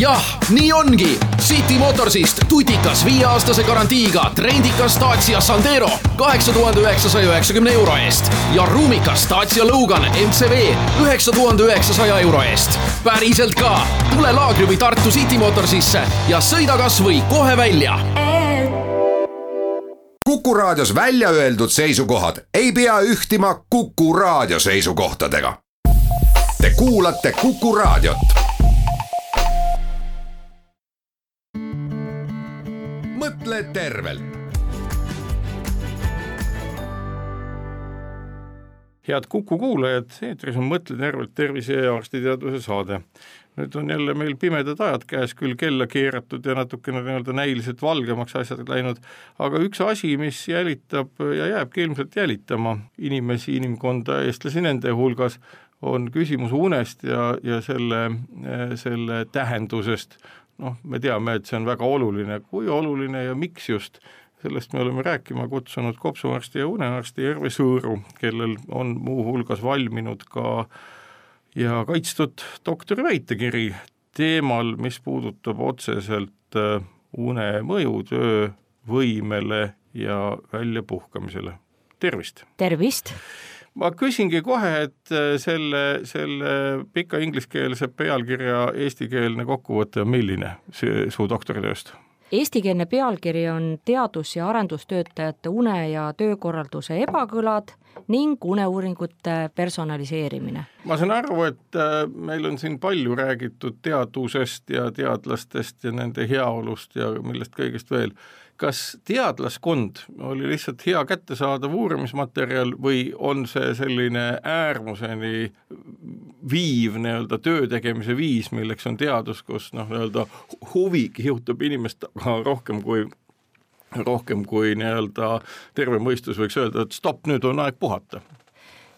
jah, nii ongi. City Motorsist tutikas viieaastase garantiiga trendikas Dacia Sandero kaheksa tuhande üheksasaja üheksakümne euro eest ja ruumikas Dacia Logan MCV üheksa tuhande üheksasaja euro eest. päriselt ka. tule laagri või Tartu City Motorsisse ja sõida kasvõi kohe välja. kuku raadios välja öeldud seisukohad ei pea ühtima Kuku raadio seisukohtadega. Te kuulate Kuku raadiot mõtle tervelt. head Kuku kuulajad, eetris on Mõtle tervelt tervise ja arstiteaduse saade. nüüd on jälle meil pimedad ajad käes, küll kella keeratud ja natukene nii-öelda näiliselt valgemaks asjad läinud, aga üks asi, mis jälitab ja jääbki ilmselt jälitama inimesi, inimkonda, eestlasi nende hulgas, on küsimus unest ja, ja selle, selle tähendusest noh, me teame, et see on väga oluline, kui oluline ja miks just, sellest me oleme rääkima kutsunud kopsuarsti ja unearsti Erve Sõõru, kellel on muuhulgas valminud ka ja kaitstud doktori väitekiri teemal, mis puudutab otseselt äh, une mõju töövõimele ja väljapuhkamisele. tervist! tervist! Ma küsingi kohe, et äh, selle, selle pika ingliskeelse pealkirja eestikeelne kokkuvõte on milline su doktoritööst? Eestikeelne pealkiri on teadus- ja arendustöötajate une- ja töökorralduse ebakõlad ning uneuuringute personaliseerimine. ma saan aru, et äh, meil on siin palju räägitud teadusest ja teadlastest ja nende heaolust ja millest kõigest veel kas teadlaskond oli lihtsalt hea kättesaadav uurimismaterjal või on see selline äärmuseni viiv nii-öelda töö tegemise viis, milleks on teadus, kus noh, nii-öelda huvi kihutab inimest rohkem kui rohkem kui nii-öelda terve mõistus võiks öelda, et stopp, nüüd on aeg puhata.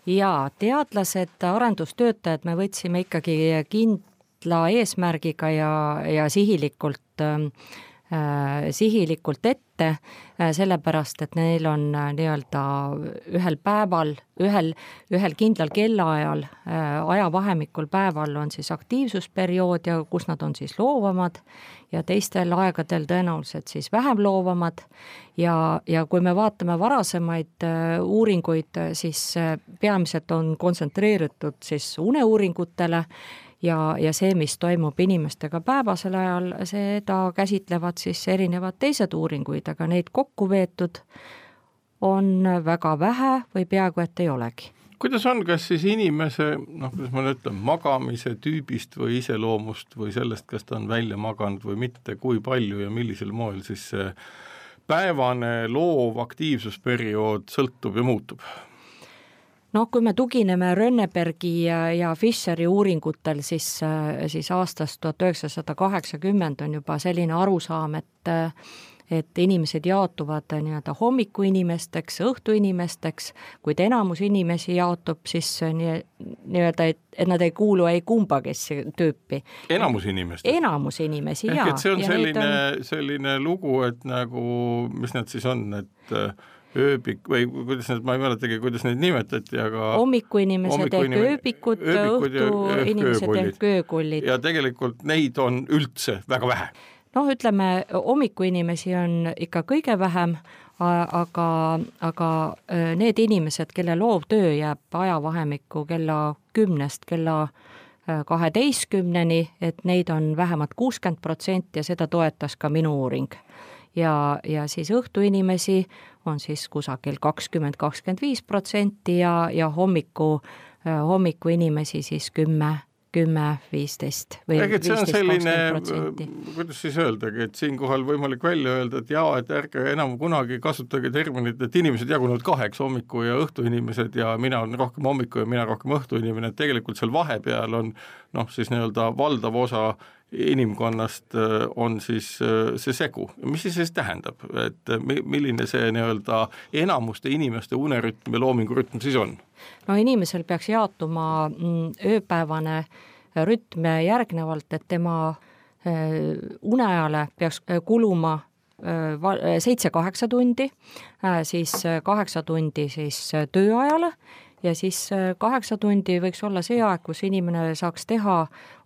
jaa, teadlased, arendustöötajad, me võtsime ikkagi kindla eesmärgiga ja, ja sihilikult Äh, sihilikult ette, äh, sellepärast et neil on äh, nii-öelda ühel päeval, ühel, ühel kindlal kellaajal, ajavahemikul päeval on siis aktiivsusperiood ja kus nad on siis loovamad ja teistel aegadel tõenäoliselt siis vähem loovamad. Ja, ja kui me vaatame varasemaid uuringuid, siis peamiselt on kontsentreeritud siis uneuuringutele ja, ja see, mis toimub inimestega päevasel ajal, seda käsitlevad siis erinevad teised uuringuid, aga neid kokku veetud on väga vähe või peaaegu et ei olegi kuidas on, kas siis inimese noh, kuidas ma nüüd ütlen, magamise tüübist või iseloomust või sellest, kas ta on välja maganud või mitte, kui palju ja millisel moel siis see päevane loov aktiivsusperiood sõltub ja muutub? Noh, kui me tugineme Rönnebergi ja, ja Fischeri uuringutel, siis, siis aastast tuhat üheksasada kaheksakümmend on juba selline arusaam, et et inimesed jaotuvad nii-öelda hommikuinimesteks, õhtuinimesteks, kuid enamus inimesi jaotub siis nii, nii-öelda, et, et nad ei kuulu ei kumbagisse tüüpi. enamus inimestest? enamus inimesi, jaa. ehk et see on selline on..., selline lugu, et nagu, mis need siis on, et ööbik või kuidas need, ma ei mäletagi, kuidas neid nimetati, aga hommikuinimesed ehk ööbikud, õhtuinimesed ehk öökullid. ja tegelikult neid on üldse väga vähe. noh, ütleme hommikuinimesi on ikka kõige vähem, aga, aga need inimesed, kelle loovtöö jääb ajavahemikku kella kümnest kella kaheteistkümneni, et neid on vähemalt kuuskümmend protsenti ja seda toetas ka minu uuring ja, ja siis õhtuinimesi on siis kusagil kakskümmend, kakskümmend viis protsenti ja, ja hommiku, hommikuinimesi siis kümme kümme, viisteist või viisteist, kakskümmend protsenti. kuidas siis öeldagi, et siinkohal võimalik välja öelda, et jaa, et ärge enam kunagi kasutage terminit, et inimesed jagunevad kaheks, hommiku ja õhtuinimesed ja mina olen rohkem hommiku ja mina rohkem õhtuinimene, et tegelikult seal vahepeal on noh, siis nii-öelda valdav osa inimkonnast äh, on siis äh, see segu. mis see siis tähendab, et äh, milline see nii-öelda enamuste inimeste unerütm ja loomingurütm siis on? no inimesel peaks jaotuma mm, ööpäevane rütm järgnevalt, et tema uneajale peaks kuluma seitse-kaheksa tundi, siis kaheksa tundi siis tööajale ja siis kaheksa tundi võiks olla see aeg, kus inimene saaks teha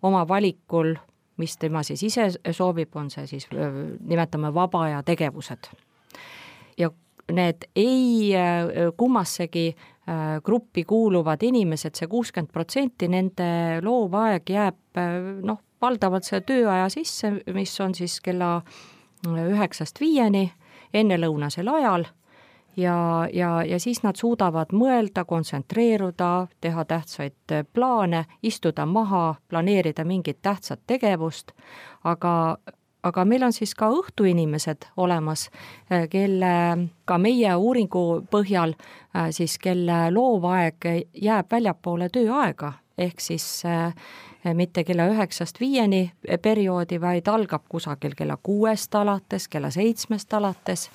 oma valikul mis tema siis ise soovib, on see siis, nimetame vaba aja tegevused. ja need ei kummassegi gruppi kuuluvad inimesed see, see kuuskümmend protsenti, nende loovaeg jääb noh, valdavalt selle tööaja sisse, mis on siis kella üheksast viieni, ennelõunasel ajal ja, ja, ja siis nad suudavad mõelda, kontsentreeruda, teha tähtsaid plaane, istuda maha, planeerida mingit tähtsat tegevust, aga aga meil on siis ka õhtuinimesed olemas, kelle ka meie uuringu põhjal siis, kelle loovaeg jääb väljapoole tööaega, ehk siis mitte kella üheksast viieni perioodi, vaid algab kusagil kella kuuest alates, kella seitsmest alates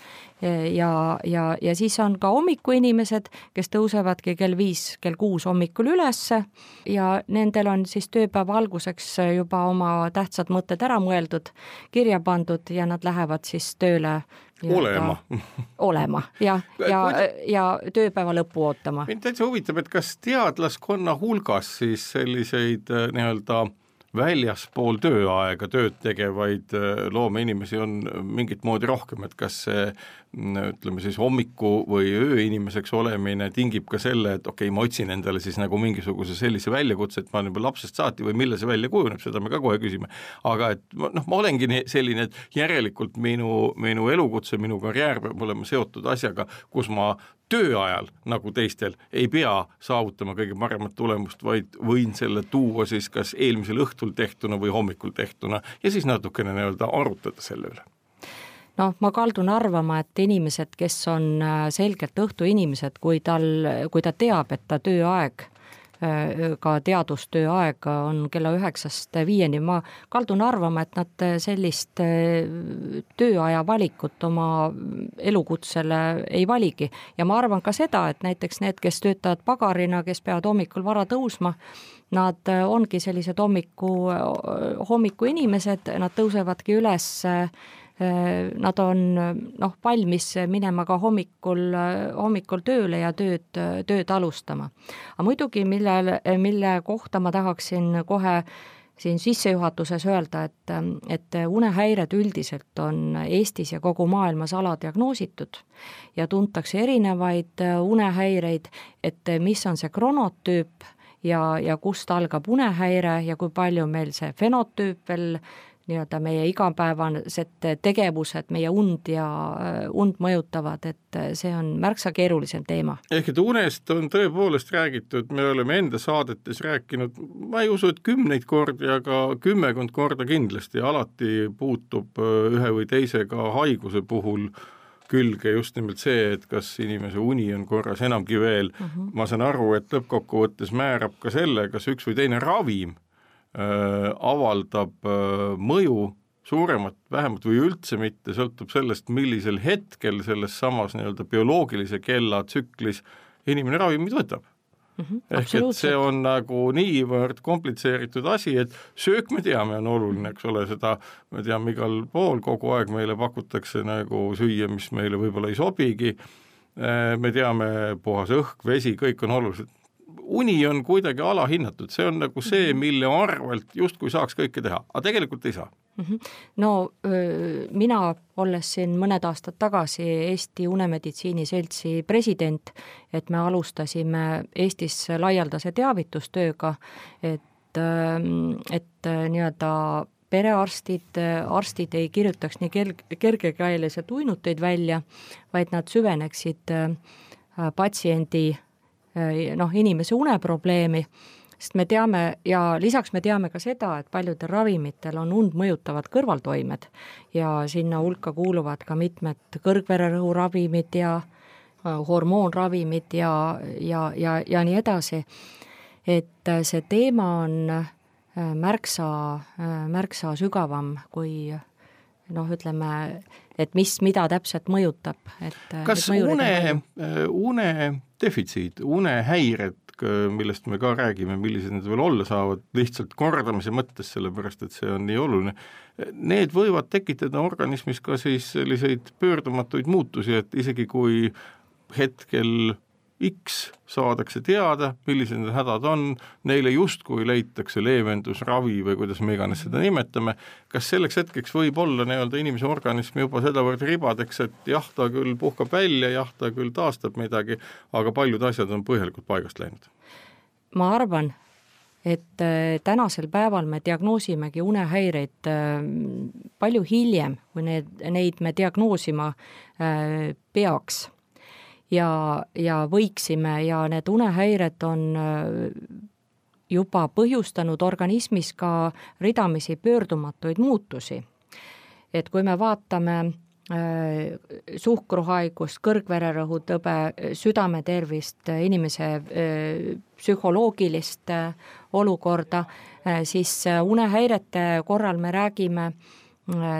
ja, ja, ja siis on ka hommikuinimesed, kes tõusevadki kell viis, kell kuus hommikul ülesse ja nendel on siis tööpäeva alguseks juba oma tähtsad mõtted ära mõeldud, kirja pandud ja nad lähevad siis tööle olema. olema jah, ja, ja, ja tööpäeva lõppu ootama. mind täitsa huvitab, et kas teadlaskonna hulgas siis selliseid äh, nii-öelda väljaspool tööaega tööd tegevaid äh, loomeinimesi on mingit moodi rohkem, et kas see ütleme siis hommiku või ööinimeseks olemine tingib ka selle, et okei okay,, ma otsin endale siis nagu mingisuguse sellise väljakutse, et ma olen juba lapsest saati või millal see välja kujuneb, seda me ka kohe küsime. aga et noh, ma olengi selline, et järelikult minu, minu elukutse, minu karjäär peab olema seotud asjaga, kus ma tööajal, nagu teistel, ei pea saavutama kõige paremat tulemust, vaid võin selle tuua siis kas eelmisel õhtul tehtuna või hommikul tehtuna ja siis natukene nii-öelda arutada selle üle noh, ma kaldun arvama, et inimesed, kes on äh, selgelt õhtuinimesed, kui tal, kui ta teab, et ta tööaeg Äh, ka teadustöö aeg on kella üheksast viieni, ma kaldun arvama, et nad sellist äh, tööaja valikut oma elukutsele ei valigi. ja ma arvan ka seda, et näiteks need, kes töötavad pagarina, kes peavad hommikul vara tõusma, nad ongi sellised hommiku, hommikuinimesed, nad tõusevadki üles Äh, nad on noh, valmis minema ka hommikul, hommikul tööle ja tööd, tööd alustama. aga muidugi, millel, mille kohta ma tahaksin kohe siin sissejuhatuses öelda, et, et unehäired üldiselt on Eestis ja kogu maailmas aladiagnoositud ja tuntakse erinevaid unehäireid, et mis on see kronotüüp ja, ja kust algab unehäire ja kui palju meil see fenotüüp veel nii-öelda meie igapäevased tegevused meie und ja und mõjutavad, et see on märksa keerulisem teema. ehk et unest on tõepoolest räägitud, me oleme enda saadetes rääkinud, ma ei usu, et kümneid kordi, aga kümmekond korda kindlasti, alati puutub ühe või teisega haiguse puhul külge just nimelt see, et kas inimese uni on korras, enamgi veel mhm. -huh. ma saan aru, et lõppkokkuvõttes määrab ka selle, kas üks või teine ravim Äh, avaldab äh, mõju suuremat, vähemat või üldse mitte, sõltub sellest, millisel hetkel selles samas nii-öelda bioloogilise kella tsüklis inimene ravimid võtab. Mm. -hmm, ehk et see on nagu niivõrd komplitseeritud asi, et söök, me teame, on oluline, eks ole, seda me teame igal pool, kogu aeg meile pakutakse nagu süüa, mis meile võib-olla ei sobigi, äh, me teame, puhas õhk, vesi, kõik on olulised, uni on kuidagi alahinnatud, see on nagu see, mhm. mille arvelt justkui saaks kõike teha, aga tegelikult ei saa. -hmm. no mina, olles siin mõned aastad tagasi Eesti Unemeditsiini Seltsi president, et me alustasime Eestis laialdase teavitustööga, et, et nii-öelda perearstid, arstid ei kirjutaks nii kerg-, kergekäeliselt uinuteid välja, vaid nad süveneksid patsiendi Äh, noh, inimese uneprobleemi, sest me teame ja lisaks me teame ka seda, et paljudel ravimitel on und mõjutavad kõrvaltoimed ja sinna hulka kuuluvad ka mitmed kõrgvererõhuravimid ja äh, hormoonravimid ja, ja, ja, ja nii edasi. et äh, see teema on märksa, märksa sügavam kui noh, ütleme, et mis, mida täpselt mõjutab, et kas une, une defitsiit, unehäired, millest me ka räägime, millised need veel olla saavad, lihtsalt kordamise mõttes, sellepärast et see on nii oluline, need võivad tekitada organismis ka siis selliseid pöördumatuid muutusi, et isegi kui hetkel X saadakse teada, millised need hädad on, neile justkui leitakse leevendus, ravi või kuidas me iganes seda nimetame, kas selleks hetkeks võib olla nii-öelda inimese organism juba sedavõrd ribadeks, et jah, ta küll puhkab välja, jah, ta küll taastab midagi, aga paljud asjad on põhjalikult paigast läinud? ma arvan, et äh, tänasel päeval me diagnoosimegi unehäireid äh, palju hiljem, kui need, neid me diagnoosima äh, peaks ja, ja võiksime ja need unehäired on äh, juba põhjustanud organismis ka ridamisi pöördumatuid muutusi. et kui me vaatame äh, suhkruhaigust, kõrgvererõhutõbe, südametervist, inimese äh, psühholoogilist olukorda, siis unehäirete korral me räägime äh,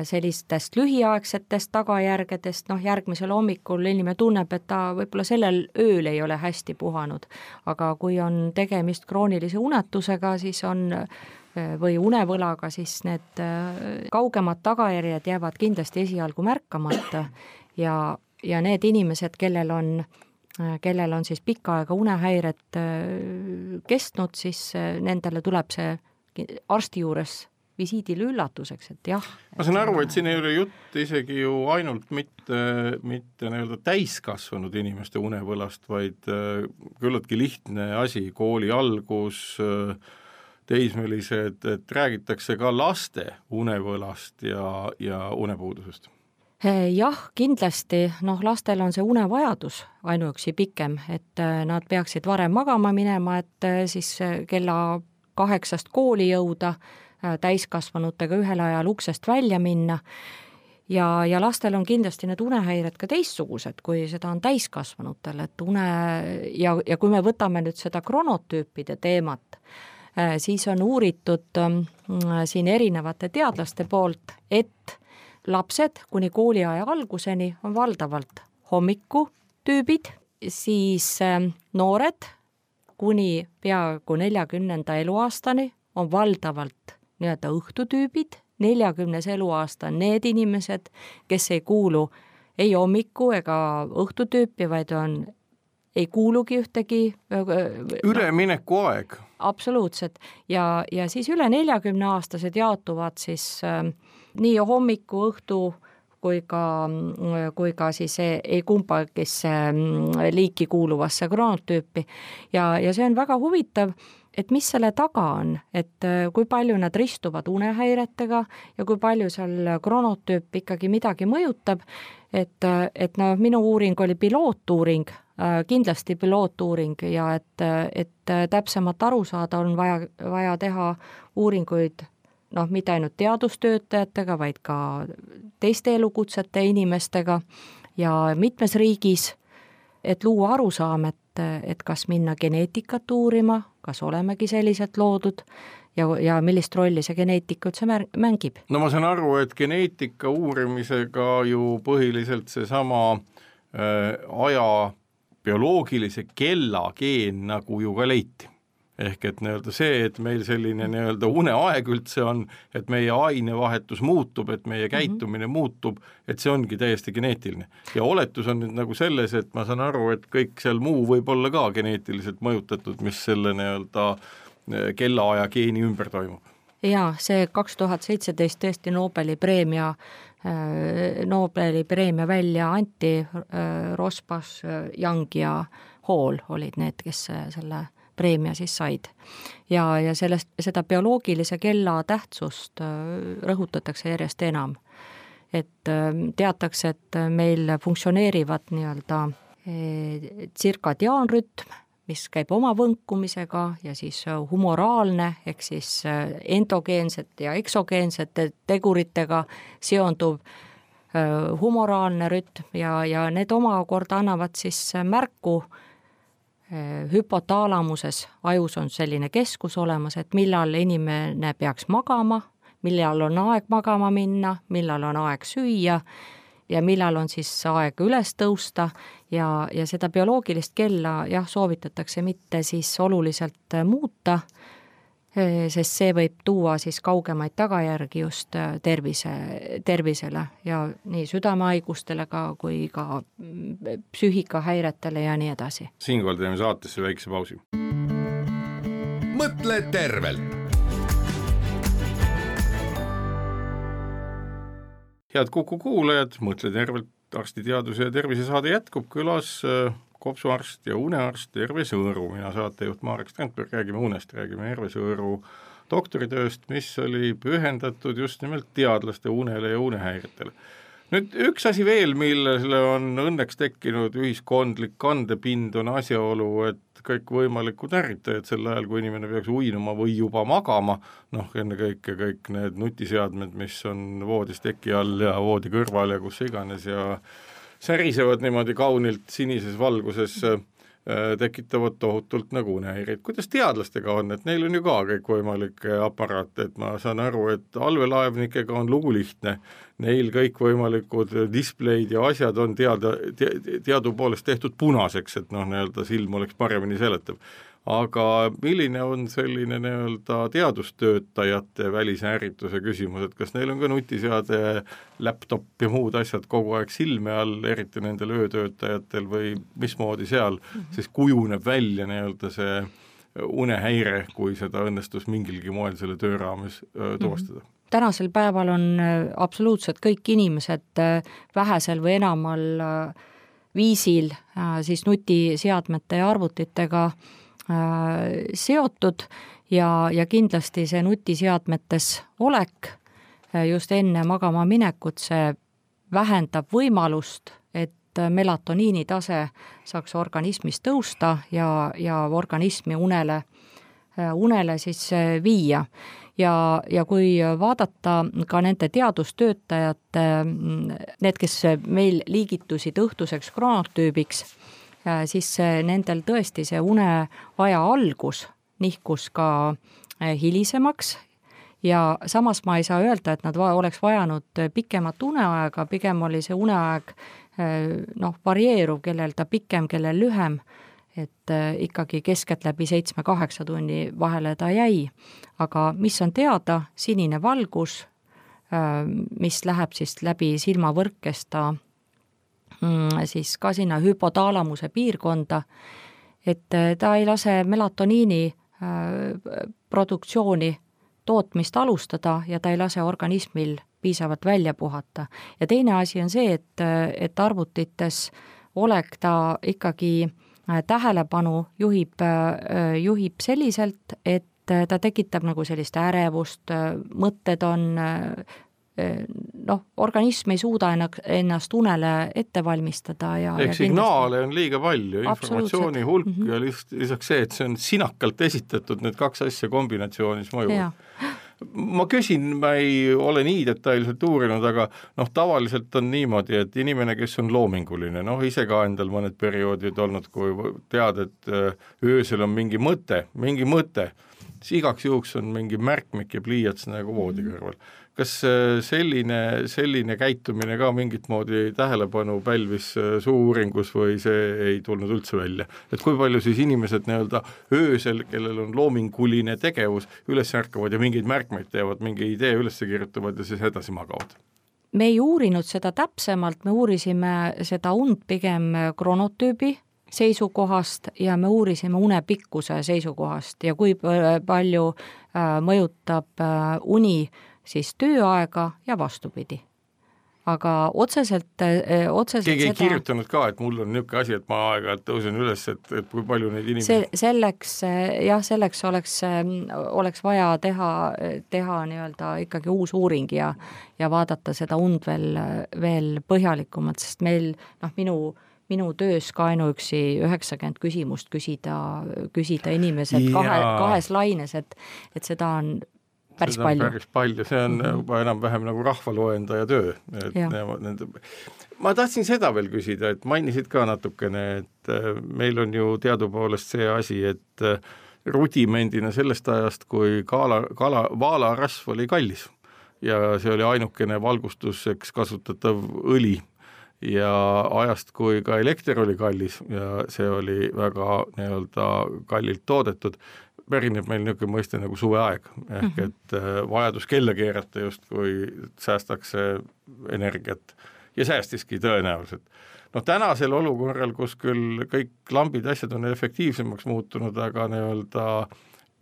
sellistest lühiaegsetest tagajärgedest, noh järgmisel hommikul inimene tunneb, et ta võib-olla sellel ööl ei ole hästi puhanud. aga kui on tegemist kroonilise unetusega, siis on äh, või unevõlaga, siis need äh, kaugemad tagajärjed jäävad kindlasti esialgu märkamata ja, ja need inimesed, kellel on kellel on siis pikka aega unehäired kestnud, siis nendele tuleb see arsti juures visiidil üllatuseks, et jah. ma saan aru, et siin ei ole jutt isegi ju ainult mitte, mitte nii-öelda täiskasvanud inimeste unevõlast, vaid äh, küllaltki lihtne asi, kooli algus, äh, teismelised, et räägitakse ka laste unevõlast ja, ja unepuudusest äh, jah, kindlasti, noh, lastel on see unevajadus ainuüksi pikem, et nad peaksid varem magama minema, et siis kella kaheksast kooli jõuda Äh, täiskasvanutega ühel ajal uksest välja minna. Ja, ja lastel on kindlasti need unehäired ka teistsugused, kui seda on täiskasvanutel, et une ja, ja kui me võtame nüüd seda kronotüüpide teemat, äh, siis on uuritud ähm, siin erinevate teadlaste poolt, et lapsed kuni kooliaja alguseni on valdavalt hommikutüübid, siis ähm, noored kuni peaaegu neljakümnenda eluaastani on valdavalt nii-öelda õhtutüübid, neljakümnes eluaasta on need inimesed, kes ei kuulu ei hommiku ega õhtutüüpi, vaid on, ei kuulugi ühtegi üleminekuaeg no,. absoluutselt ja, ja siis üle neljakümne aastased jaotuvad siis äh, nii hommiku, õhtu kui ka, kui ka siis ei, ei kumbagisse liiki kuuluvasse kroonotüüpi ja, ja see on väga huvitav et mis selle taga on, et äh, kui palju nad ristuvad unehäiretega ja kui palju seal kronotüüp ikkagi midagi mõjutab, et, äh, et noh, minu uuring oli pilootuuring, äh, kindlasti pilootuuring ja et, et täpsemat aru saada, on vaja, vaja teha uuringuid noh, mitte ainult teadustöötajatega, vaid ka teiste elukutsete inimestega ja mitmes riigis, et luua arusaam, et, et kas minna geneetikat uurima kas olemegi selliselt loodud ja, ja millist rolli see geneetika üldse mängib? no ma saan aru, et geneetika uurimisega ju põhiliselt seesama äh, aja bioloogilise kella geen nagu ju ka leiti ehk et nii-öelda see, et meil selline nii-öelda uneaeg üldse on, et meie ainevahetus muutub, et meie mhm. käitumine mm -hmm. muutub, et see ongi täiesti geneetiline. ja oletus on nüüd nagu selles, et ma saan aru, et kõik seal muu võib olla ka geneetiliselt mõjutatud, mis selle nii-öelda eh, kellaaja geeni ümber toimub. jaa, see kaks tuhat seitseteist tõesti Nobeli preemia eh, Nobeli preemia välja anti, eh, Rosbach, Young ja Hall olid need, kes selle preemia siis said. ja, ja sellest, seda bioloogilise kella tähtsust äh, rõhutatakse järjest enam. et ähm, teatakse, et meil funktsioneerivad nii-öelda äh, tsirkadiaanrütm, mis käib oma võnkumisega ja siis äh, humoraalne ehk siis endogeensete ja eksogeensete teguritega seonduv humoraalne rütm ja, ja need omakorda annavad siis märku äh, Äh, hüpotaalamuses ajus on selline keskus olemas, et millal inimene peaks magama, millal on aeg magama minna, millal on aeg süüa ja millal on siis aeg üles tõusta. Ja, ja seda bioloogilist kella jah, soovitatakse mitte siis oluliselt muuta, sest see võib tuua siis kaugemaid tagajärgi just tervise, tervisele ja nii südamehaigustele ka, kui ka mm, psüühikahäiretele ja nii edasi. siinkohal teeme saatesse väikse pausi. mõtle tervelt head Kuku kuulajad, Mõtle tervelt, arstiteaduse ja tervisesaade jätkub, külas äh, kopsuarst ja unearst Erve Sõõru, mina saatejuht Marek Strandberg, räägime unest, räägime Erve Sõõru doktoritööst, mis oli pühendatud just nimelt teadlaste unele ja unehäiretele. nüüd üks asi veel, millele on õnneks tekkinud ühiskondlik kandepind, on asjaolu, et kõikvõimalikud ärritajad sel ajal, kui inimene peaks uinuma või juba magama, noh, ennekõike kõik need nutiseadmed, mis on voodis teki all ja voodi kõrval ja kus iganes ja särisevad niimoodi kaunilt sinises valguses äh, tekitavad tohutult unehäireid. kuidas teadlastega on, et neil on ju ka kõikvõimalikke aparaate, et ma saan aru, et allveelaevnikega on lugu lihtne, neil kõikvõimalikud displeid ja asjad on teada te,, teadupoolest tehtud punaseks, et noh, nii-öelda silm oleks paremini seletav aga milline on selline nii-öelda teadustöötajate välise ärrituse küsimus, et kas neil on ka nutiseade, laptop ja muud asjad kogu aeg silme all, eriti nendel öötöötajatel või mismoodi seal mm -hmm. siis kujuneb välja nii-öelda see unehäire, kui seda õnnestus mingilgi moel selle töö raames öö, tuvastada mm? -hmm tänasel päeval on absoluutselt kõik inimesed vähesel või enamal viisil siis nutiseadmete ja arvutitega Äh, seotud ja, ja kindlasti see nutiseadmetes olek äh, just enne magama minekut, see vähendab võimalust, et melatoniini tase saaks organismis tõusta ja, ja organismi unele, äh, unele siis viia. ja, ja kui vaadata ka nende teadustöötajate, need, kes meil liigitusid õhtuseks kroonotüübiks, Äh, siis nendel tõesti see uneaja algus nihkus ka äh, hilisemaks. Ja samas ma ei saa öelda, et nad va oleks vajanud pikemat uneaega, pigem oli see uneaeg äh, noh, varieeruv, kellel ta pikem, kellel lühem, et ikkagi keskeltläbi seitsme-kaheksa tunni vahele ta jäi. aga mis on teada, sinine valgus, mis läheb siis läbi silmavõrkesta Mm, siis ka sinna hüpotaalamuse piirkonda, et äh, ta ei lase melatoniini äh, produktsiooni, tootmist alustada ja ta ei lase organismil piisavalt välja puhata. ja teine asi on see, et, äh, et arvutites olek ta ikkagi tähelepanu juhib, juhib selliselt, et ta tekitab nagu sellist ärevust, mõtted on noh, organism ei suuda ennast unele ette valmistada ja ehk signaale on liiga palju, informatsiooni hulk mm -hmm. ja lihtsalt lisaks see, et see on sinakalt esitatud, need kaks asja kombinatsioonis mõjuvad. ma küsin, ma ei ole nii detailselt uurinud, aga noh, tavaliselt on niimoodi, et inimene, kes on loominguline, noh ise ka endal mõned perioodid olnud, kui tead, et äh, öösel on mingi mõte, mingi mõte, siis igaks juhuks on mingi märkmik ja pliiats nagu voodi kõrval kas äh, selline, selline käitumine ka mingit moodi tähelepanu pälvis äh, suu-uuringus või see ei tulnud üldse välja? et kui palju siis inimesed nii-öelda öösel, kellel on loominguline tegevus, üles ärkavad ja mingeid märkmeid teevad, mingi idee üles kirjutavad ja siis edasi magavad? me ei uurinud seda täpsemalt, me uurisime seda und pigem kronotüübi seisukohast ja me uurisime une pikkuse seisukohast ja kui palju äh, mõjutab uni siis tööaega ja vastupidi. Aga otseselt, eh, otseselt keegi ei seda... kirjutanud ka, et mul on niisugune asi, et ma aeg-ajalt tõusen üles, et, et kui palju neid inimesi see, selleks jah, selleks oleks, oleks vaja teha, teha nii-öelda ikkagi uus uuring ja ja vaadata seda und veel, veel põhjalikumalt, sest meil noh, minu minu töös ka ainuüksi üheksakümmend küsimust küsida, küsida inimeselt kahe, kahes laines, et et seda on päris seda palju. päris palju, see on mm -hmm. juba enam-vähem nagu rahvalooendaja töö, et nende ma tahtsin seda veel küsida, et mainisid ka natukene, et äh, meil on ju teadupoolest see asi, et äh, rudimendina sellest ajast, kui kala, kala, vaalarasv oli kallis. Ja see oli ainukene valgustuseks kasutatav õli. Ja ajast, kui ka elekter oli kallis ja see oli väga nii-öelda kallilt toodetud, pärineb meil niisugune mõiste nagu suveaeg, ehk -hmm. et äh, vajadus kella keerata justkui säästakse energiat ja säästiski tõenäoliselt. noh, tänasel olukorral, kus küll kõik lambid, asjad on efektiivsemaks muutunud, aga nii-öelda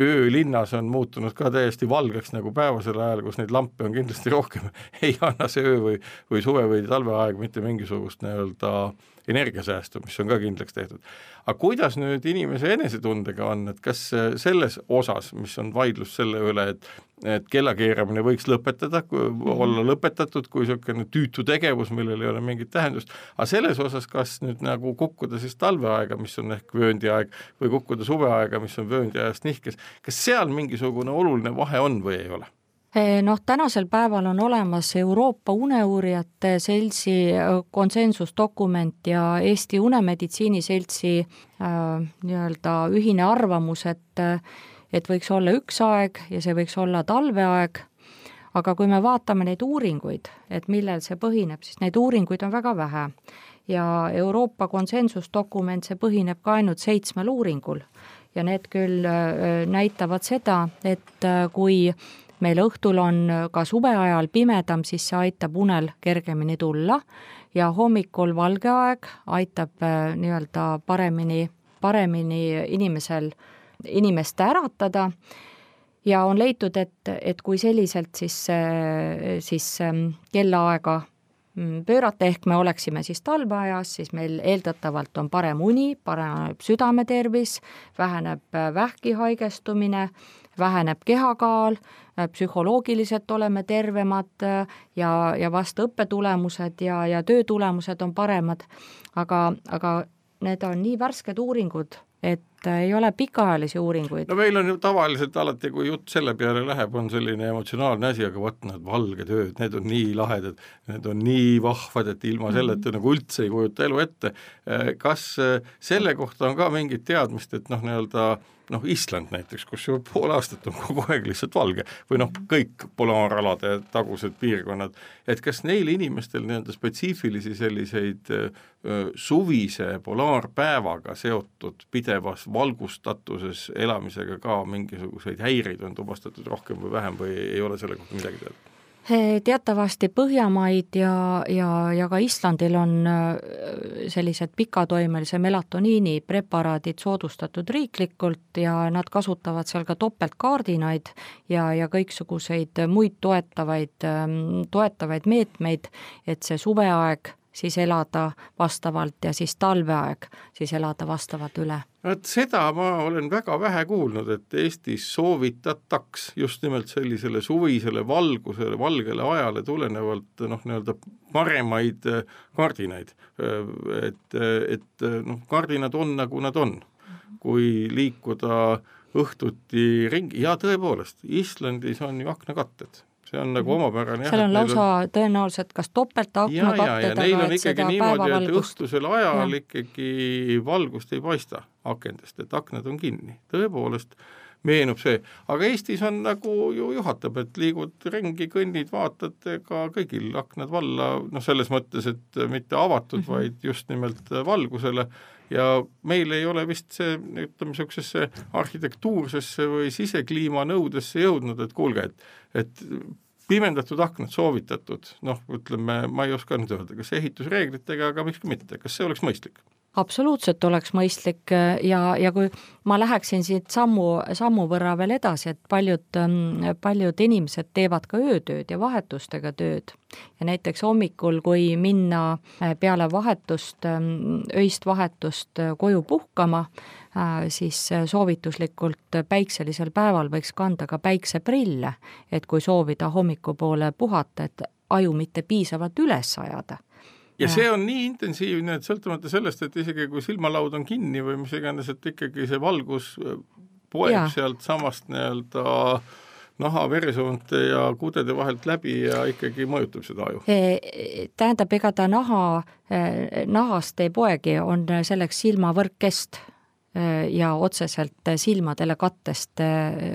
öölinnas on muutunud ka täiesti valgeks nagu päevasel ajal, kus neid lampe on kindlasti rohkem, ei anna see öö või, või suve või talveaeg mitte mingisugust nii-öelda energiasäästu, mis on ka kindlaks tehtud. aga kuidas nüüd inimese enesetundega on, et kas selles osas, mis on vaidlus selle üle, et et kellakeeramine võiks lõpetada, mhm. olla lõpetatud kui niisugune tüütu tegevus, millel ei ole mingit tähendust, aga selles osas, kas nüüd nagu kukkuda siis talveaega, mis on ehk vööndiaeg, või kukkuda suveaega, mis on vööndiajast nihkes, kas seal mingisugune oluline vahe on või ei ole? Eh, noh, tänasel päeval on olemas Euroopa Uneuurijate Seltsi äh, konsensusdokument ja Eesti Unemeditsiini Seltsi äh, nii-öelda ühine arvamus, et äh, et võiks olla üks aeg ja see võiks olla talveaeg, aga kui me vaatame neid uuringuid, et millel see põhineb, siis neid uuringuid on väga vähe. ja Euroopa konsensusdokument, see põhineb ka ainult seitsmel uuringul ja need küll äh, näitavad seda, et äh, kui meil õhtul on ka suve ajal pimedam, siis see aitab unel kergemini tulla ja hommikul valge aeg aitab äh, nii-öelda paremini, paremini inimesel äh, inimest äratada. Ja on leitud, et, et kui selliselt siis, siis ähm, kellaaega mm, pöörata, ehk me oleksime siis talveajas, siis meil eeldatavalt on parem uni, paraneb südametervis, väheneb äh, vähki haigestumine, väheneb kehakaal, äh, psühholoogiliselt oleme tervemad äh, ja, ja vast õppetulemused ja, ja töötulemused on paremad, aga, aga need on nii värsked uuringud et äh, ei ole pikaajalisi uuringuid. no meil on ju tavaliselt alati, kui jutt selle peale läheb, on selline emotsionaalne asi, aga vot need valged ööd, need on nii lahedad, need on nii vahvad, et ilma mhm. selleta mm -hmm. nagu üldse ei kujuta elu ette. Äh, kas äh, selle kohta on ka mingit teadmist, et noh, nii-öelda noh, Island näiteks, kus ju pool aastat on kogu aeg lihtsalt valge või noh, kõik polaaralade tagused piirkonnad, et kas neil inimestel nii-öelda spetsiifilisi selliseid öö, suvise polaarpäevaga seotud pidevas valgustatuses elamisega ka mingisuguseid häireid on tuvastatud rohkem või vähem või ei ole selle kohta midagi teada? teatavasti Põhjamaid ja, ja, ja ka Islandil on äh, sellised pikatoimelise melatoniini preparaadid soodustatud riiklikult ja nad kasutavad seal ka topeltkaardinaid ja, ja kõiksuguseid muid toetavaid, ähm, toetavaid meetmeid, et see suveaeg siis elada vastavalt ja siis talveaeg siis elada vastavalt üle. vot seda ma olen väga vähe kuulnud, et Eestis soovitataks just nimelt sellisele suvisele valgusele, valgele ajale tulenevalt noh, nii-öelda paremaid äh, kardinaid. Äh, et, et noh, kardinad on, nagu nad on. kui liikuda õhtuti ringi, jaa tõepoolest, Islandis on ju aknakatted see on nagu omapärane seal on lausa on... tõenäoliselt kas topeltaknakatted, aga et seda päevavalgust õhtusel ajal ja. ikkagi valgust ei paista akendest, et aknad on kinni, tõepoolest meenub see, aga Eestis on nagu ju juhatab, et liigud ringi, kõnnid, vaatad, ega kõigil aknad valla, noh selles mõttes, et mitte avatud mm, -hmm. vaid just nimelt valgusele ja meil ei ole vist see, ütleme, niisugusesse arhitektuursesse või sisekliima nõudesse jõudnud, et kuulge, et et pimendatud aknad soovitatud, noh, ütleme, ma ei oska nüüd öelda, kas ehitusreeglitega, aga miks ka mitte, kas see oleks mõistlik? Absoluutselt oleks mõistlik äh, ja, ja kui ma läheksin siit sammu, sammu võrra veel edasi, et paljud, ähm, paljud inimesed teevad ka öötööd ja vahetustega tööd. Ja näiteks hommikul, kui minna äh, peale vahetust, ähm, öist vahetust äh, koju puhkama, siis soovituslikult päikselisel päeval võiks kanda ka päikseprille, et kui soovida hommikupoole puhata, et aju mitte piisavalt üles ajada ja see on nii intensiivne, et sõltumata sellest, et isegi kui silmalaud on kinni või mis iganes, et ikkagi see valgus äh, poeb ja. sealt samast nii-öelda naha, veresoonte ja kudede vahelt läbi ja ikkagi mõjutab seda aju. Tähendab, ega ta naha, e, nahast ei poegi, on selleks silmavõrkkest ja otseselt silmadele kattest,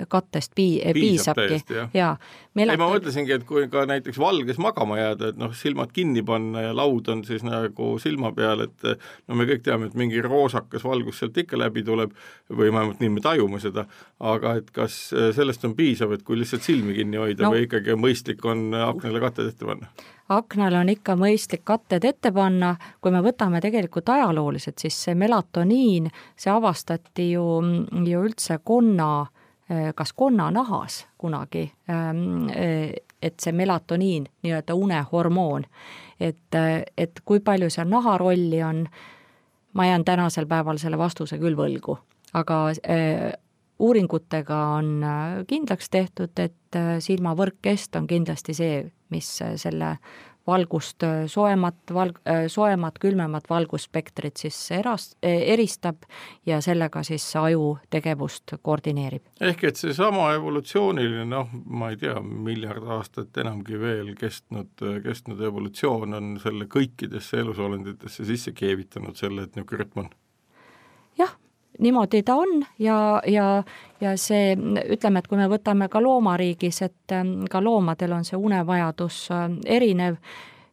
kattest pii-, piisabki. jaa. ei, ma mõtlesingi, et kui ka näiteks valges magama jääda, et noh, silmad kinni panna ja laud on siis nagu silma peal, et no me kõik teame, et mingi roosakas valgus sealt ikka läbi tuleb või vähemalt nii me tajume seda, aga et kas sellest on piisav, et kui lihtsalt silmi kinni hoida no. või ikkagi mõistlik on aknale katted ette panna? Aknale on ikka mõistlik katted ette panna, kui me võtame tegelikult ajalooliselt, siis see melatoniin, see avastati ju, ju üldse konna, kas konnanahas kunagi, ähm, et see melatoniin, nii-öelda unehormoon, et, et kui palju seal naha rolli on, ma jään tänasel päeval selle vastuse küll võlgu, aga äh, uuringutega on äh, kindlaks tehtud, et äh, silmavõrkkest on kindlasti see, mis äh, selle valgust soojemat, valg-, soojemat, külmemat valgusspektrit siis eras-, eristab ja sellega siis aju tegevust koordineerib. ehk et seesama evolutsiooniline noh, ma ei tea, miljard aastat enamgi veel kestnud, kestnud evolutsioon on selle kõikidesse elusolenditesse sisse keevitanud selle, et niisugune rütm on? Niimoodi ta on ja, ja, ja see, ütleme, et kui me võtame ka loomariigis, et ähm, ka loomadel on see unevajadus ähm, erinev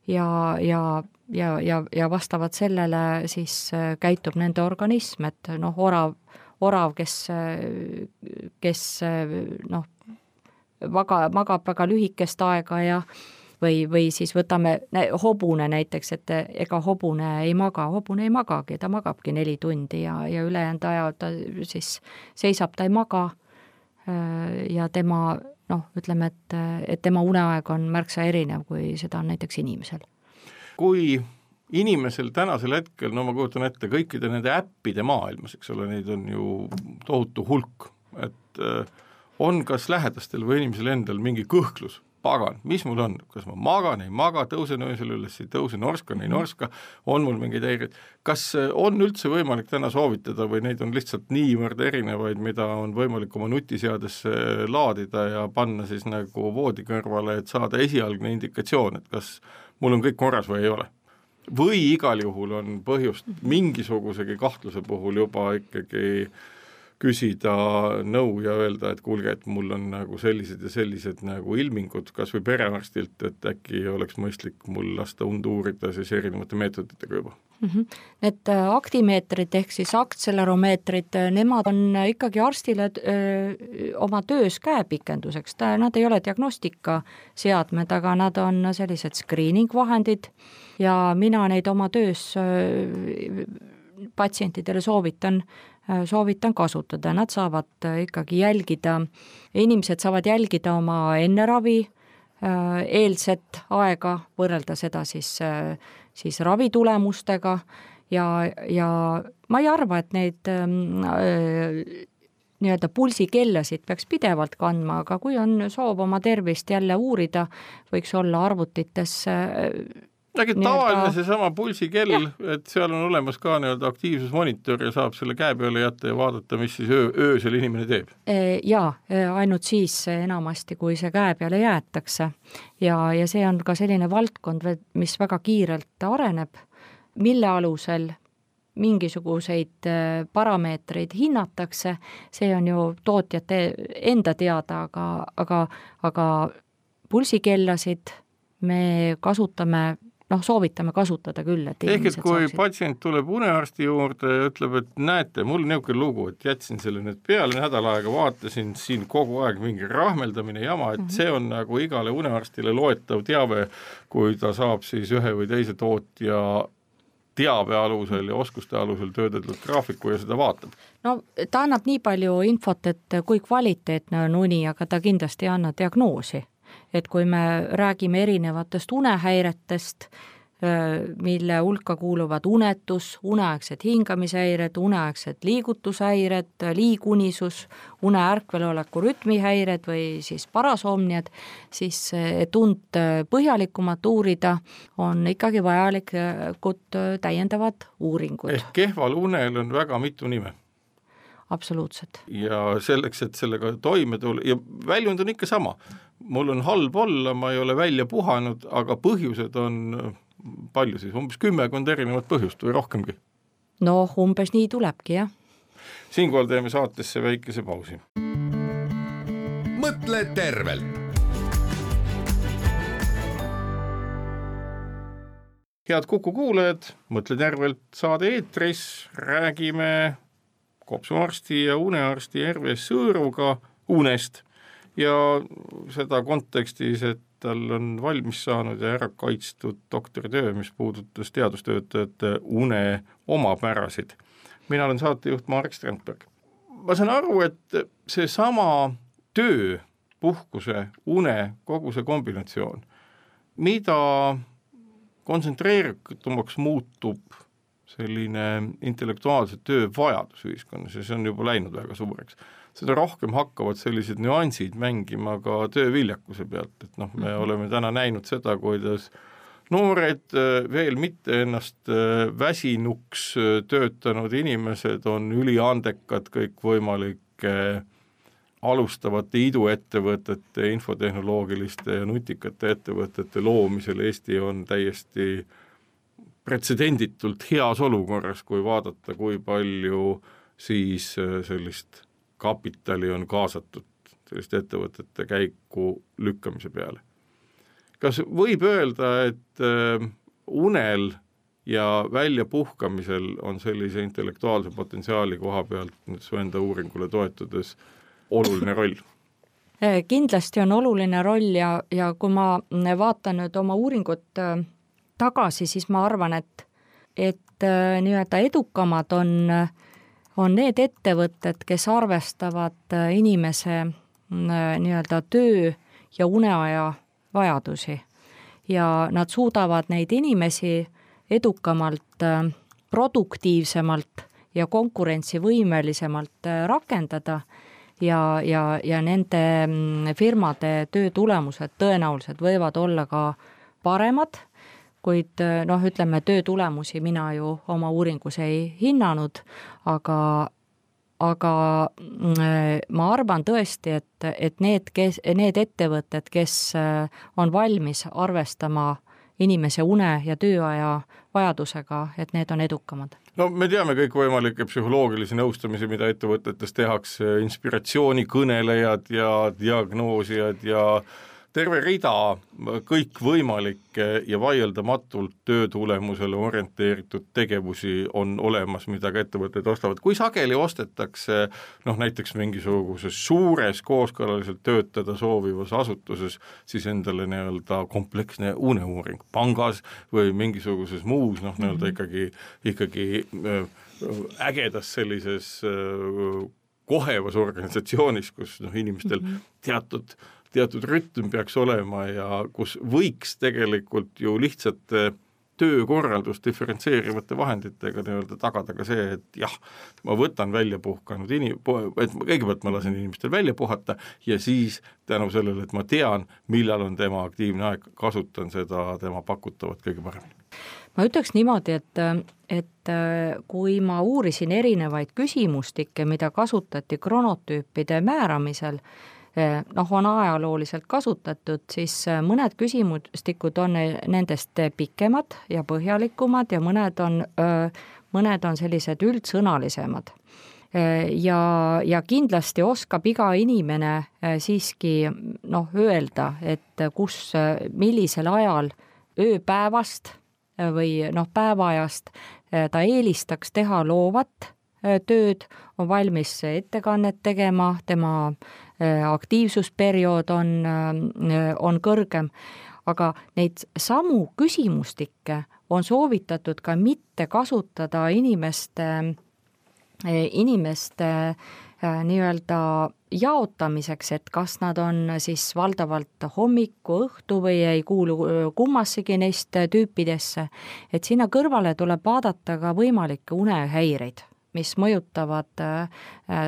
ja, ja, ja, ja, ja vastavalt sellele siis äh, käitub nende organism, et noh, orav, orav, kes, äh, kes äh, noh, maga, magab väga lühikest aega ja või, või siis võtame hobune näiteks, et ega hobune ei maga, hobune ei magagi, ta magabki neli tundi ja, ja ülejäänud aja ta siis seisab, ta ei maga ja tema noh, ütleme, et, et tema uneaeg on märksa erinev, kui seda on näiteks inimesel. kui inimesel tänasel hetkel, no ma kujutan ette, kõikide nende äppide maailmas, eks ole, neid on ju tohutu hulk, et on kas lähedastel või inimesel endal mingi kõhklus, pagan, mis mul on, kas ma magan, ei maga, tõusen öösel üles, ei tõuse, norskan, ei norska, on mul mingeid häireid, kas äh, on üldse võimalik täna soovitada või neid on lihtsalt niivõrd erinevaid, mida on võimalik oma nutiseadesse laadida ja panna siis nagu voodi kõrvale, et saada esialgne indikatsioon, et kas mul on kõik korras või ei ole? või igal juhul on põhjust mingisugusegi kahtluse puhul juba ikkagi äh, küsida nõu ja öelda, et kuulge, et mul on nagu sellised ja sellised nagu ilmingud kas või perearstilt, et äkki oleks mõistlik mul lasta und uurida siis erinevate meetoditega juba mm. -hmm. Need äh, aktimeetrid ehk siis aktseleromeetrid, äh, nemad on ikkagi arstile öö, oma töös käepikenduseks, ta, nad ei ole diagnostikaseadmed, aga nad on sellised screening vahendid ja mina neid oma töös öö, patsientidele soovitan Äh, soovitan kasutada, nad saavad äh, ikkagi jälgida, inimesed saavad jälgida oma enne ravi äh, eelset aega, võrrelda seda siis, siis ravitulemustega. Ja, ja ma ei arva, et neid ähm, nii-öelda pulsikellasid peaks pidevalt kandma, aga kui on soov oma tervist jälle uurida, võiks olla arvutites äkki tavaline seesama pulsikell, et seal on olemas ka nii-öelda aktiivsusmonitor ja saab selle käe peale jätta ja vaadata, mis siis öö, öösel inimene teeb? E, jaa, e, ainult siis enamasti, kui see käe peale jäetakse. ja, ja see on ka selline valdkond, mis väga kiirelt areneb, mille alusel mingisuguseid e, parameetreid hinnatakse, see on ju tootjate enda teada, aga, aga, aga pulsikellasid me kasutame noh, soovitame kasutada küll, et ehk et kui saaksid. patsient tuleb unearsti juurde ja ütleb, et näete, mul niisugune lugu, et jätsin selle nüüd peale nädal aega, vaatasin siin kogu aeg mingi rahmeldamine, jama, et mm -hmm. see on nagu igale unearstile loetav teave, kui ta saab siis ühe või teise tootja teabe alusel ja oskuste alusel töödeldud graafiku ja seda vaatab? no ta annab nii palju infot, et kui kvaliteetne on uni, aga ta kindlasti ei anna diagnoosi et kui me räägime erinevatest unehäiretest, mille hulka kuuluvad unetus, uneaegsed hingamishäired, uneaegsed liigutushäired, liigunisus, une ärkveloleku rütmihäired või siis parasomniad, siis et und põhjalikumalt uurida, on ikkagi vajalikud täiendavad uuringud. ehk kehval unel on väga mitu nime absoluutselt. ja selleks, et sellega toime tulla ja väljund on ikka sama, mul on halb olla, ma ei ole välja puhanud, aga põhjused on palju siis, umbes kümmekond erinevat põhjust või rohkemgi? noh, umbes nii tulebki, jah siinkohal teeme saatesse väikese pausi. mõtle tervelt head Kuku kuulajad, Mõtle tervelt saade eetris, räägime kopsuarsti ja unearsti Erve Sõõruga unest ja seda kontekstis, et tal on valmis saanud ja ära kaitstud doktoritöö, mis puudutas teadustöötajate une omapärasid. mina olen saatejuht Marek Strandberg. ma saan aru, et seesama töö, puhkuse, une, kogu see kombinatsioon, mida kontsentreeritumaks muutub selline intellektuaalse töö vajadus ühiskonnas ja see on juba läinud väga suureks. seda rohkem hakkavad sellised nüansid mängima ka tööviljakuse pealt, et noh, me mm -hmm. oleme täna näinud seda, kuidas noored, äh, veel mitte ennast äh, väsinuks äh, töötanud inimesed on üliandekad kõikvõimalike alustavate iduettevõtete, infotehnoloogiliste ja nutikate ettevõtete loomisel Eesti on täiesti pretsedenditult heas olukorras, kui vaadata, kui palju siis äh, sellist kapitali on kaasatud selliste ettevõtete käiku lükkamise peale. kas võib öelda, et äh, unel ja väljapuhkamisel on sellise intellektuaalse potentsiaali koha pealt nüüd su enda uuringule toetudes oluline roll? Kindlasti on oluline roll ja, ja kui ma vaatan nüüd oma uuringut äh, tagasi, siis ma arvan, et, et äh, nii-öelda edukamad on, on need ettevõtted, kes arvestavad inimese nii-öelda töö ja uneaja vajadusi. ja nad suudavad neid inimesi edukamalt, produktiivsemalt ja konkurentsivõimelisemalt rakendada ja, ja, ja nende mm, firmade töö tulemused tõenäoliselt võivad olla ka paremad, kuid noh, ütleme töö tulemusi mina ju oma uuringus ei hinnanud, aga aga mm, ma arvan tõesti, et, et need, kes, need ettevõtted, kes on valmis arvestama inimese une ja tööaja vajadusega, et need on edukamad. No me teame kõikvõimalikke psühholoogilisi nõustamisi, mida ettevõtetes tehakse, inspiratsioonikõnelejad ja diagnoosijad ja terve rida kõikvõimalikke ja vaieldamatult töö tulemusele orienteeritud tegevusi on olemas, mida ka ettevõtted ostavad, kui sageli ostetakse noh, näiteks mingisuguses suures kooskõlaliselt töötada soovivas asutuses siis endale nii-öelda kompleksne uneuuring pangas või mingisuguses muus noh, nii-öelda mhm. ikkagi, ikkagi äh, ägedas sellises äh, kohevas organisatsioonis, kus noh, inimestel mhm. teatud teatud rütm peaks olema ja kus võiks tegelikult ju lihtsate töökorraldust diferentseerivate vahenditega nii-öelda tagada ka see, et jah, ma võtan välja puhkanud inim-, et kõigepealt ma lasen inimestel välja puhata ja siis tänu sellele, et ma tean, millal on tema aktiivne aeg, kasutan seda tema pakutavat kõige paremini. Ma ütleks niimoodi, et, et kui ma uurisin erinevaid küsimustikke, mida kasutati kronotüüpide määramisel, noh, on ajalooliselt kasutatud, siis eh, mõned küsimustikud on nendest pikemad ja põhjalikumad ja mõned on, mõned on sellised üldsõnalisemad. Eh, ja, ja kindlasti oskab iga inimene siiski noh, öelda, et kus, millisel ajal ööpäevast või noh, päevaajast ta eelistaks teha loovat tööd, on valmis ettekannet tegema, tema Äh, aktiivsusperiood on, äh, on kõrgem, aga neid samu küsimustikke on soovitatud ka mitte kasutada inimeste, äh, inimeste nii-öelda jaotamiseks, et kas nad on siis valdavalt hommiku, õhtu või ei kuulu kummassegi neist tüüpidesse, et sinna kõrvale tuleb vaadata ka võimalikke unehäireid, mis mõjutavad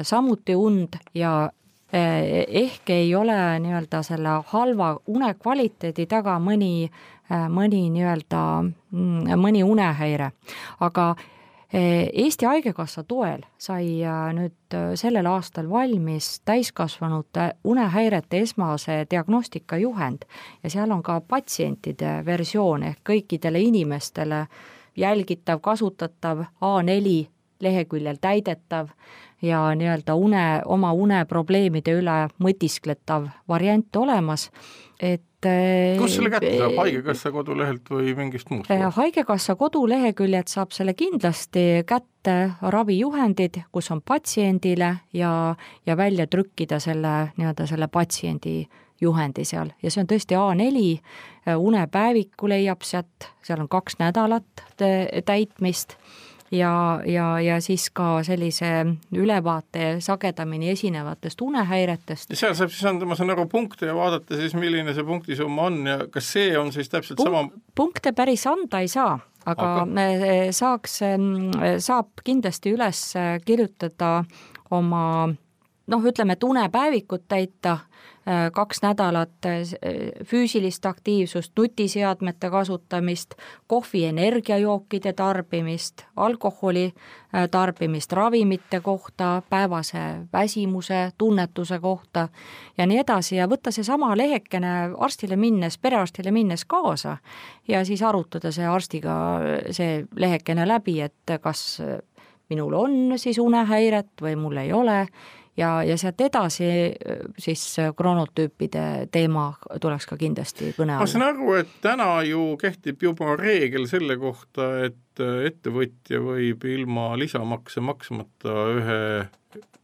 samuti und ja ehk ei ole nii-öelda selle halva une kvaliteedi taga mõni, eh, mõni nii-öelda, mm, mõni unehäire. aga eh, Eesti Haigekassa toel sai nüüd sellel aastal valmis täiskasvanute unehäirete esmase diagnostika juhend ja seal on ka patsientide versioon ehk kõikidele inimestele jälgitav, kasutatav A4 leheküljel täidetav ja nii-öelda une, oma uneprobleemide üle mõtiskletav variant olemas, et kus selle kätte saab, Haigekassa kodulehelt või mingist muust? haigekassa koduleheküljelt saab selle kindlasti kätte, ravijuhendid, kus on patsiendile ja, ja välja trükkida selle nii-öelda selle patsiendi juhendi seal. Ja see on tõesti A4, unepäeviku leiab sealt, seal on kaks nädalat täitmist ja, ja, ja siis ka sellise ülevaate sagedamini esinevatest unehäiretest. seal saab siis anda, ma saan aru, punkte ja vaadata siis, milline see punktisumma on ja kas see on siis täpselt Punk sama? punkte päris anda ei saa, aga, aga? me saaks, saab kindlasti üles kirjutada oma noh, ütleme, et unepäevikut täita, kaks nädalat äh, füüsilist aktiivsust, nutiseadmete kasutamist, kohvi energiajookide tarbimist, alkoholi äh, tarbimist ravimite kohta, päevase väsimuse tunnetuse kohta ja nii edasi. Ja võtta seesama lehekene arstile minnes, perearstile minnes kaasa ja siis arutada see arstiga, see lehekene läbi, et kas minul on siis unehäiret või mul ei ole ja, ja sealt edasi siis kronotüüpide teema tuleks ka kindlasti kõne alla. ma saan aru, et täna ju kehtib juba reegel selle kohta, et ettevõtja võib ilma lisamakse maksmata ühe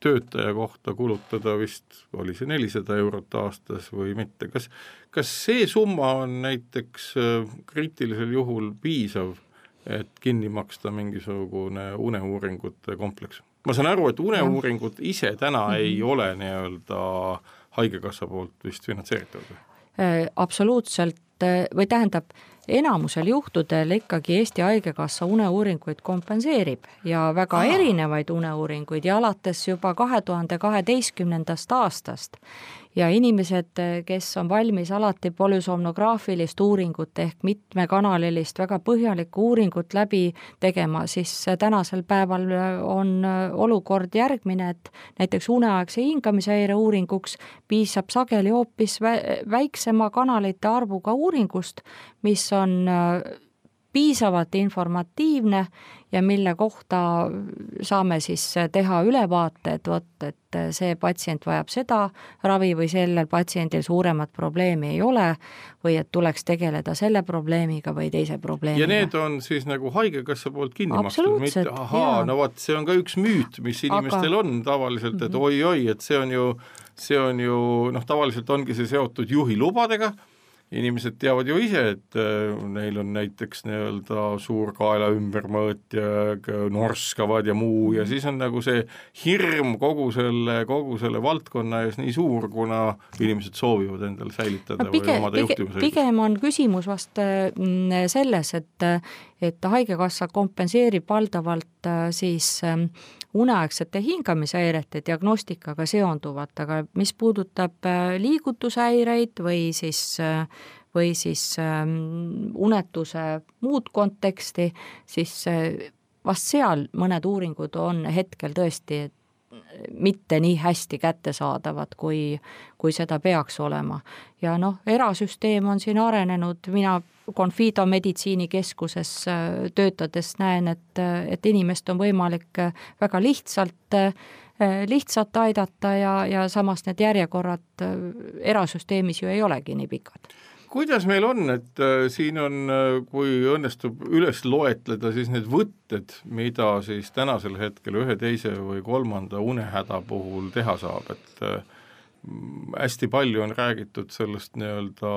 töötaja kohta kulutada vist, oli see nelisada eurot aastas või mitte, kas, kas see summa on näiteks kriitilisel juhul piisav, et kinni maksta mingisugune uneuuringute kompleks? Ma saan aru, et uneuuringud ise täna mm -hmm. ei ole nii-öelda Haigekassa poolt vist finantseeritavad või? Äh, absoluutselt, äh, või tähendab, enamusel juhtudel ikkagi Eesti Haigekassa uneuuringuid kompenseerib ja väga Aha. erinevaid uneuuringuid ja alates juba kahe tuhande kaheteistkümnendast aastast ja inimesed, kes on valmis alati polüsomnograafilist uuringut ehk mitmekanalilist väga põhjalikku uuringut läbi tegema, siis tänasel päeval on olukord järgmine, et näiteks uneaegse hingamisehäire uuringuks piisab sageli hoopis väiksema kanalite arvuga uuringust, mis on piisavalt informatiivne ja mille kohta saame siis teha ülevaate, et vot, et see patsient vajab seda ravi või sellel patsiendil suuremat probleemi ei ole või et tuleks tegeleda selle probleemiga või teise probleemiga. ja need on siis nagu Haigekassa poolt kinni makstud, mitte ahaa, no vot, see on ka üks müüt, mis inimestel Aga... on tavaliselt, et mhm. oi-oi, et see on ju, see on ju noh, tavaliselt ongi see seotud juhilubadega inimesed teavad ju ise, et äh, neil on näiteks nii-öelda suur kaela ümbermõõt ja norskavad ja muu ja siis on nagu see hirm kogu selle, kogu selle valdkonna ees nii suur, kuna inimesed soovivad endale säilitada no, pigem, või omada juhtimise pigem on küsimus vast mm, selles, et et Haigekassa kompenseerib valdavalt äh, siis ähm, uneaegsete hingamishäirete diagnostikaga seonduvat, aga mis puudutab äh, liigutushäireid või siis äh, või siis ähm, unetuse muud konteksti, siis vast seal mõned uuringud on hetkel tõesti mitte nii hästi kättesaadavad, kui, kui seda peaks olema. ja noh, erasüsteem on siin arenenud, mina Confido meditsiinikeskuses äh, töötades näen, et, et inimest on võimalik äh, väga lihtsalt, äh, lihtsalt aidata ja, ja samas need järjekorrad erasüsteemis ju ei olegi nii pikad kuidas meil on, et äh, siin on, äh, kui õnnestub üles loetleda siis need võtted, mida siis tänasel hetkel ühe, teise või kolmanda unehäda puhul teha saab, et äh, hästi palju on räägitud sellest nii-öelda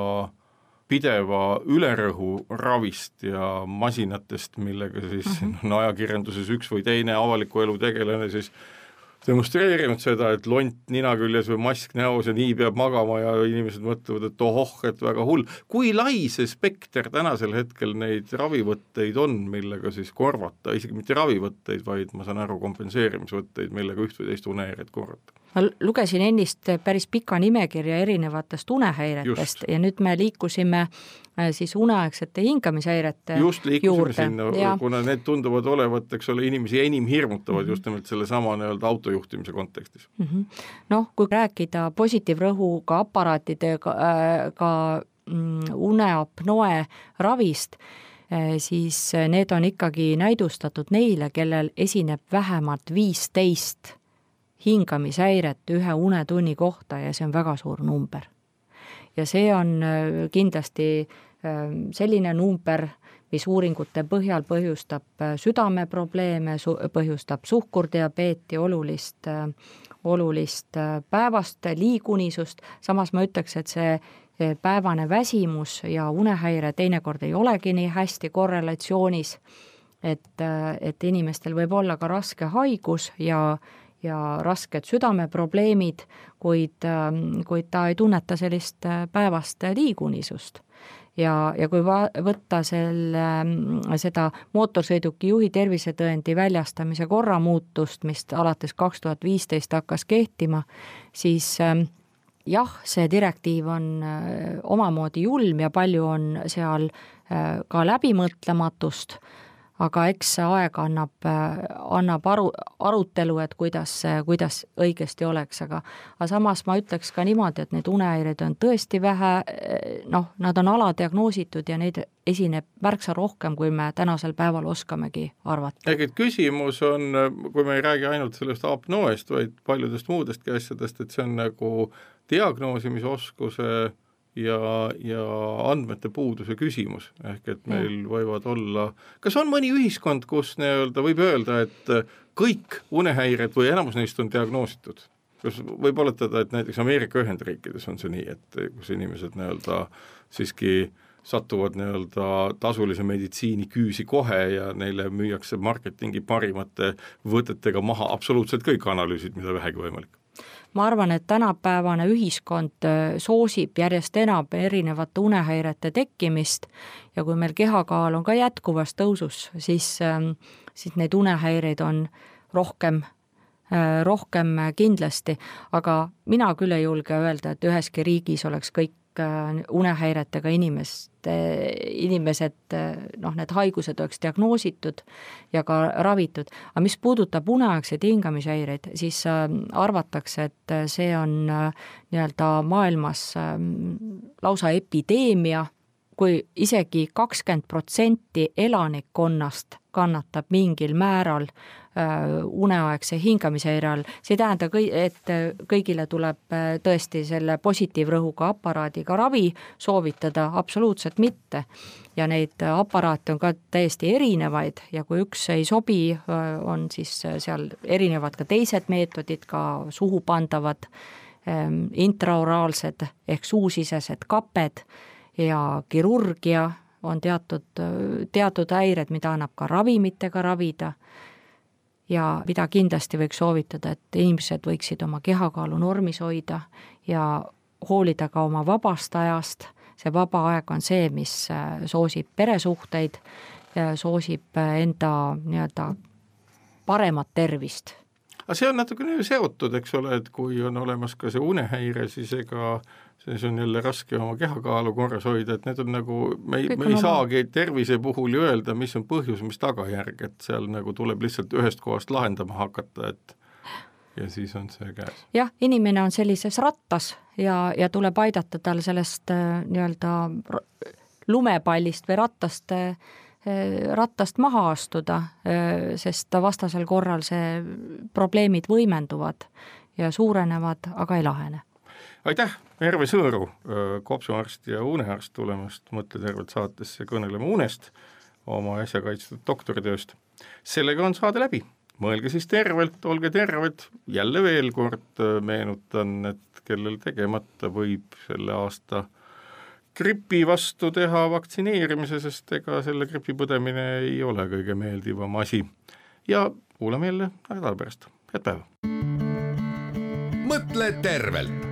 pideva ülerõhu ravist ja masinatest, millega siis mm -hmm. no ajakirjanduses üks või teine avaliku elu tegelane siis äh, demonstreerinud seda, et lont nina küljes või mask näos ja nii peab magama ja inimesed mõtlevad, et ohoh, et väga hull. kui lai see spekter tänasel hetkel neid ravivõtteid on, millega siis korvata, isegi mitte ravivõtteid, vaid ma saan aru, kompenseerimisvõtteid, millega üht või teist unehäiret korvata? Ma lugesin ennist päris pika nimekirja erinevatest unehäiretest Just. ja nüüd me liikusime äh, siis uneaegsete hingamishäirete just liikusime sinna, kuna need tunduvad olevat, eks ole, inimesi enim hirmutavad mm -hmm. just nimelt sellesama nii-öelda autojuhtimise kontekstis mm -hmm.. noh, kui rääkida positiivrõhuga aparaatidega äh, ka mm, uneapnoe ravist, siis need on ikkagi näidustatud neile, kellel esineb vähemalt viisteist hingamishäiret ühe unetunni kohta ja see on väga suur number. ja see on kindlasti selline number, mis uuringute põhjal põhjustab südameprobleeme, põhjustab suhkurdiabeeti, olulist olulist äh, päevast liigunisust, samas ma ütleks, et see äh, päevane väsimus ja unehäire teinekord ei olegi nii hästi korrelatsioonis, et, äh, et inimestel võib olla ka raske haigus ja, ja rasked südameprobleemid, kuid, ähm, kuid ta ei tunneta sellist päevast liigunisust. Ja, ja kui va-, võtta selle, seda mootorsõiduki juhi tervisetõendi väljastamise korra muutust, mis alates kaks tuhat viisteist hakkas kehtima, siis ähm, jah, see direktiiv on äh, omamoodi julm ja palju on seal äh, ka läbimõtlematust aga eks see aeg annab, annab aru, arutelu, et kuidas, kuidas õigesti oleks, aga aga samas ma ütleks ka niimoodi, et neid unehäireid on tõesti vähe, noh, nad on aladiagnoositud ja neid esineb märksa rohkem, kui me tänasel päeval oskamegi arvata. ehk et küsimus on, kui me ei räägi ainult sellest apnoest, vaid paljudest muudestki asjadest, et see on nagu diagnoosimisoskuse ja, ja andmete puuduse küsimus, ehk et meil võivad olla, kas on mõni ühiskond, kus nii-öelda võib öelda, et kõik unehäired või enamus neist on diagnoositud? kas võib oletada, et näiteks Ameerika Ühendriikides on see nii, et kus inimesed nii-öelda siiski satuvad nii-öelda tasulise meditsiini küüsi kohe ja neile müüakse marketingi parimate võtetega maha absoluutselt kõik analüüsid, mida vähegi võimalik ma arvan, et tänapäevane ühiskond äh, soosib järjest enam erinevate unehäirete tekkimist ja kui meil kehakaal on ka jätkuvas tõusus, siis, ähm, siis neid unehäireid on rohkem äh, rohkem kindlasti, aga mina küll ei julge öelda, et üheski riigis oleks kõik unehäiretega inimeste, inimesed, äh, noh, need haigused oleks diagnoositud ja ka ravitud. aga mis puudutab uneaegseid hingamishäireid, siis äh, arvatakse, et see on nii-öelda maailmas lausa epideemia, kui isegi kakskümmend protsenti elanikkonnast kannatab mingil määral Äh, uneaegse hingamisehäire all, see ei tähenda kõi-, et kõigile tuleb äh, tõesti selle positiivrõhuga aparaadiga ravi soovitada, absoluutselt mitte. ja neid aparaate on ka täiesti erinevaid ja kui üks ei sobi, äh, on siis seal erinevad ka teised meetodid, ka suhu pandavad ähm, intraoraalsed ehk suusisesed kaped ja kirurgia on teatud, teatud häired, mida annab ka ravimitega ravida. Ja mida kindlasti võiks soovitada, et inimesed võiksid oma kehakaalu normis hoida ja hoolida ka oma vabast ajast, see vaba aeg on see, mis äh, soosib peresuhteid, soosib äh, enda nii-öelda paremat tervist. Aga see on natukene seotud, eks ole, et kui on olemas ka see unehäire, siis ega siis on jälle raske oma kehakaalu korras hoida, et need on nagu, me ei, me ei saagi tervise puhul ju öelda, mis on põhjus, mis tagajärg, et seal nagu tuleb lihtsalt ühest kohast lahendama hakata, et ja siis on see käes. jah, inimene on sellises rattas ja, ja tuleb aidata tal sellest äh, nii-öelda lumepallist või rattast äh, rattast maha astuda, äh, sest vastasel korral see probleemid võimenduvad ja suurenevad, aga ei lahene aitäh, Merve Sõõru, kopsuarst ja unearst tulemast Mõtle tervelt saatesse kõnelema unest, oma äsja kaitstud doktoritööst. sellega on saade läbi, mõelge siis tervelt, olge terved, jälle veel kord meenutan, et kellel tegemata võib selle aasta gripi vastu teha vaktsineerimise, sest ega selle gripi põdemine ei ole kõige meeldivam asi. ja kuulame jälle nädala pärast, head päeva! mõtle tervelt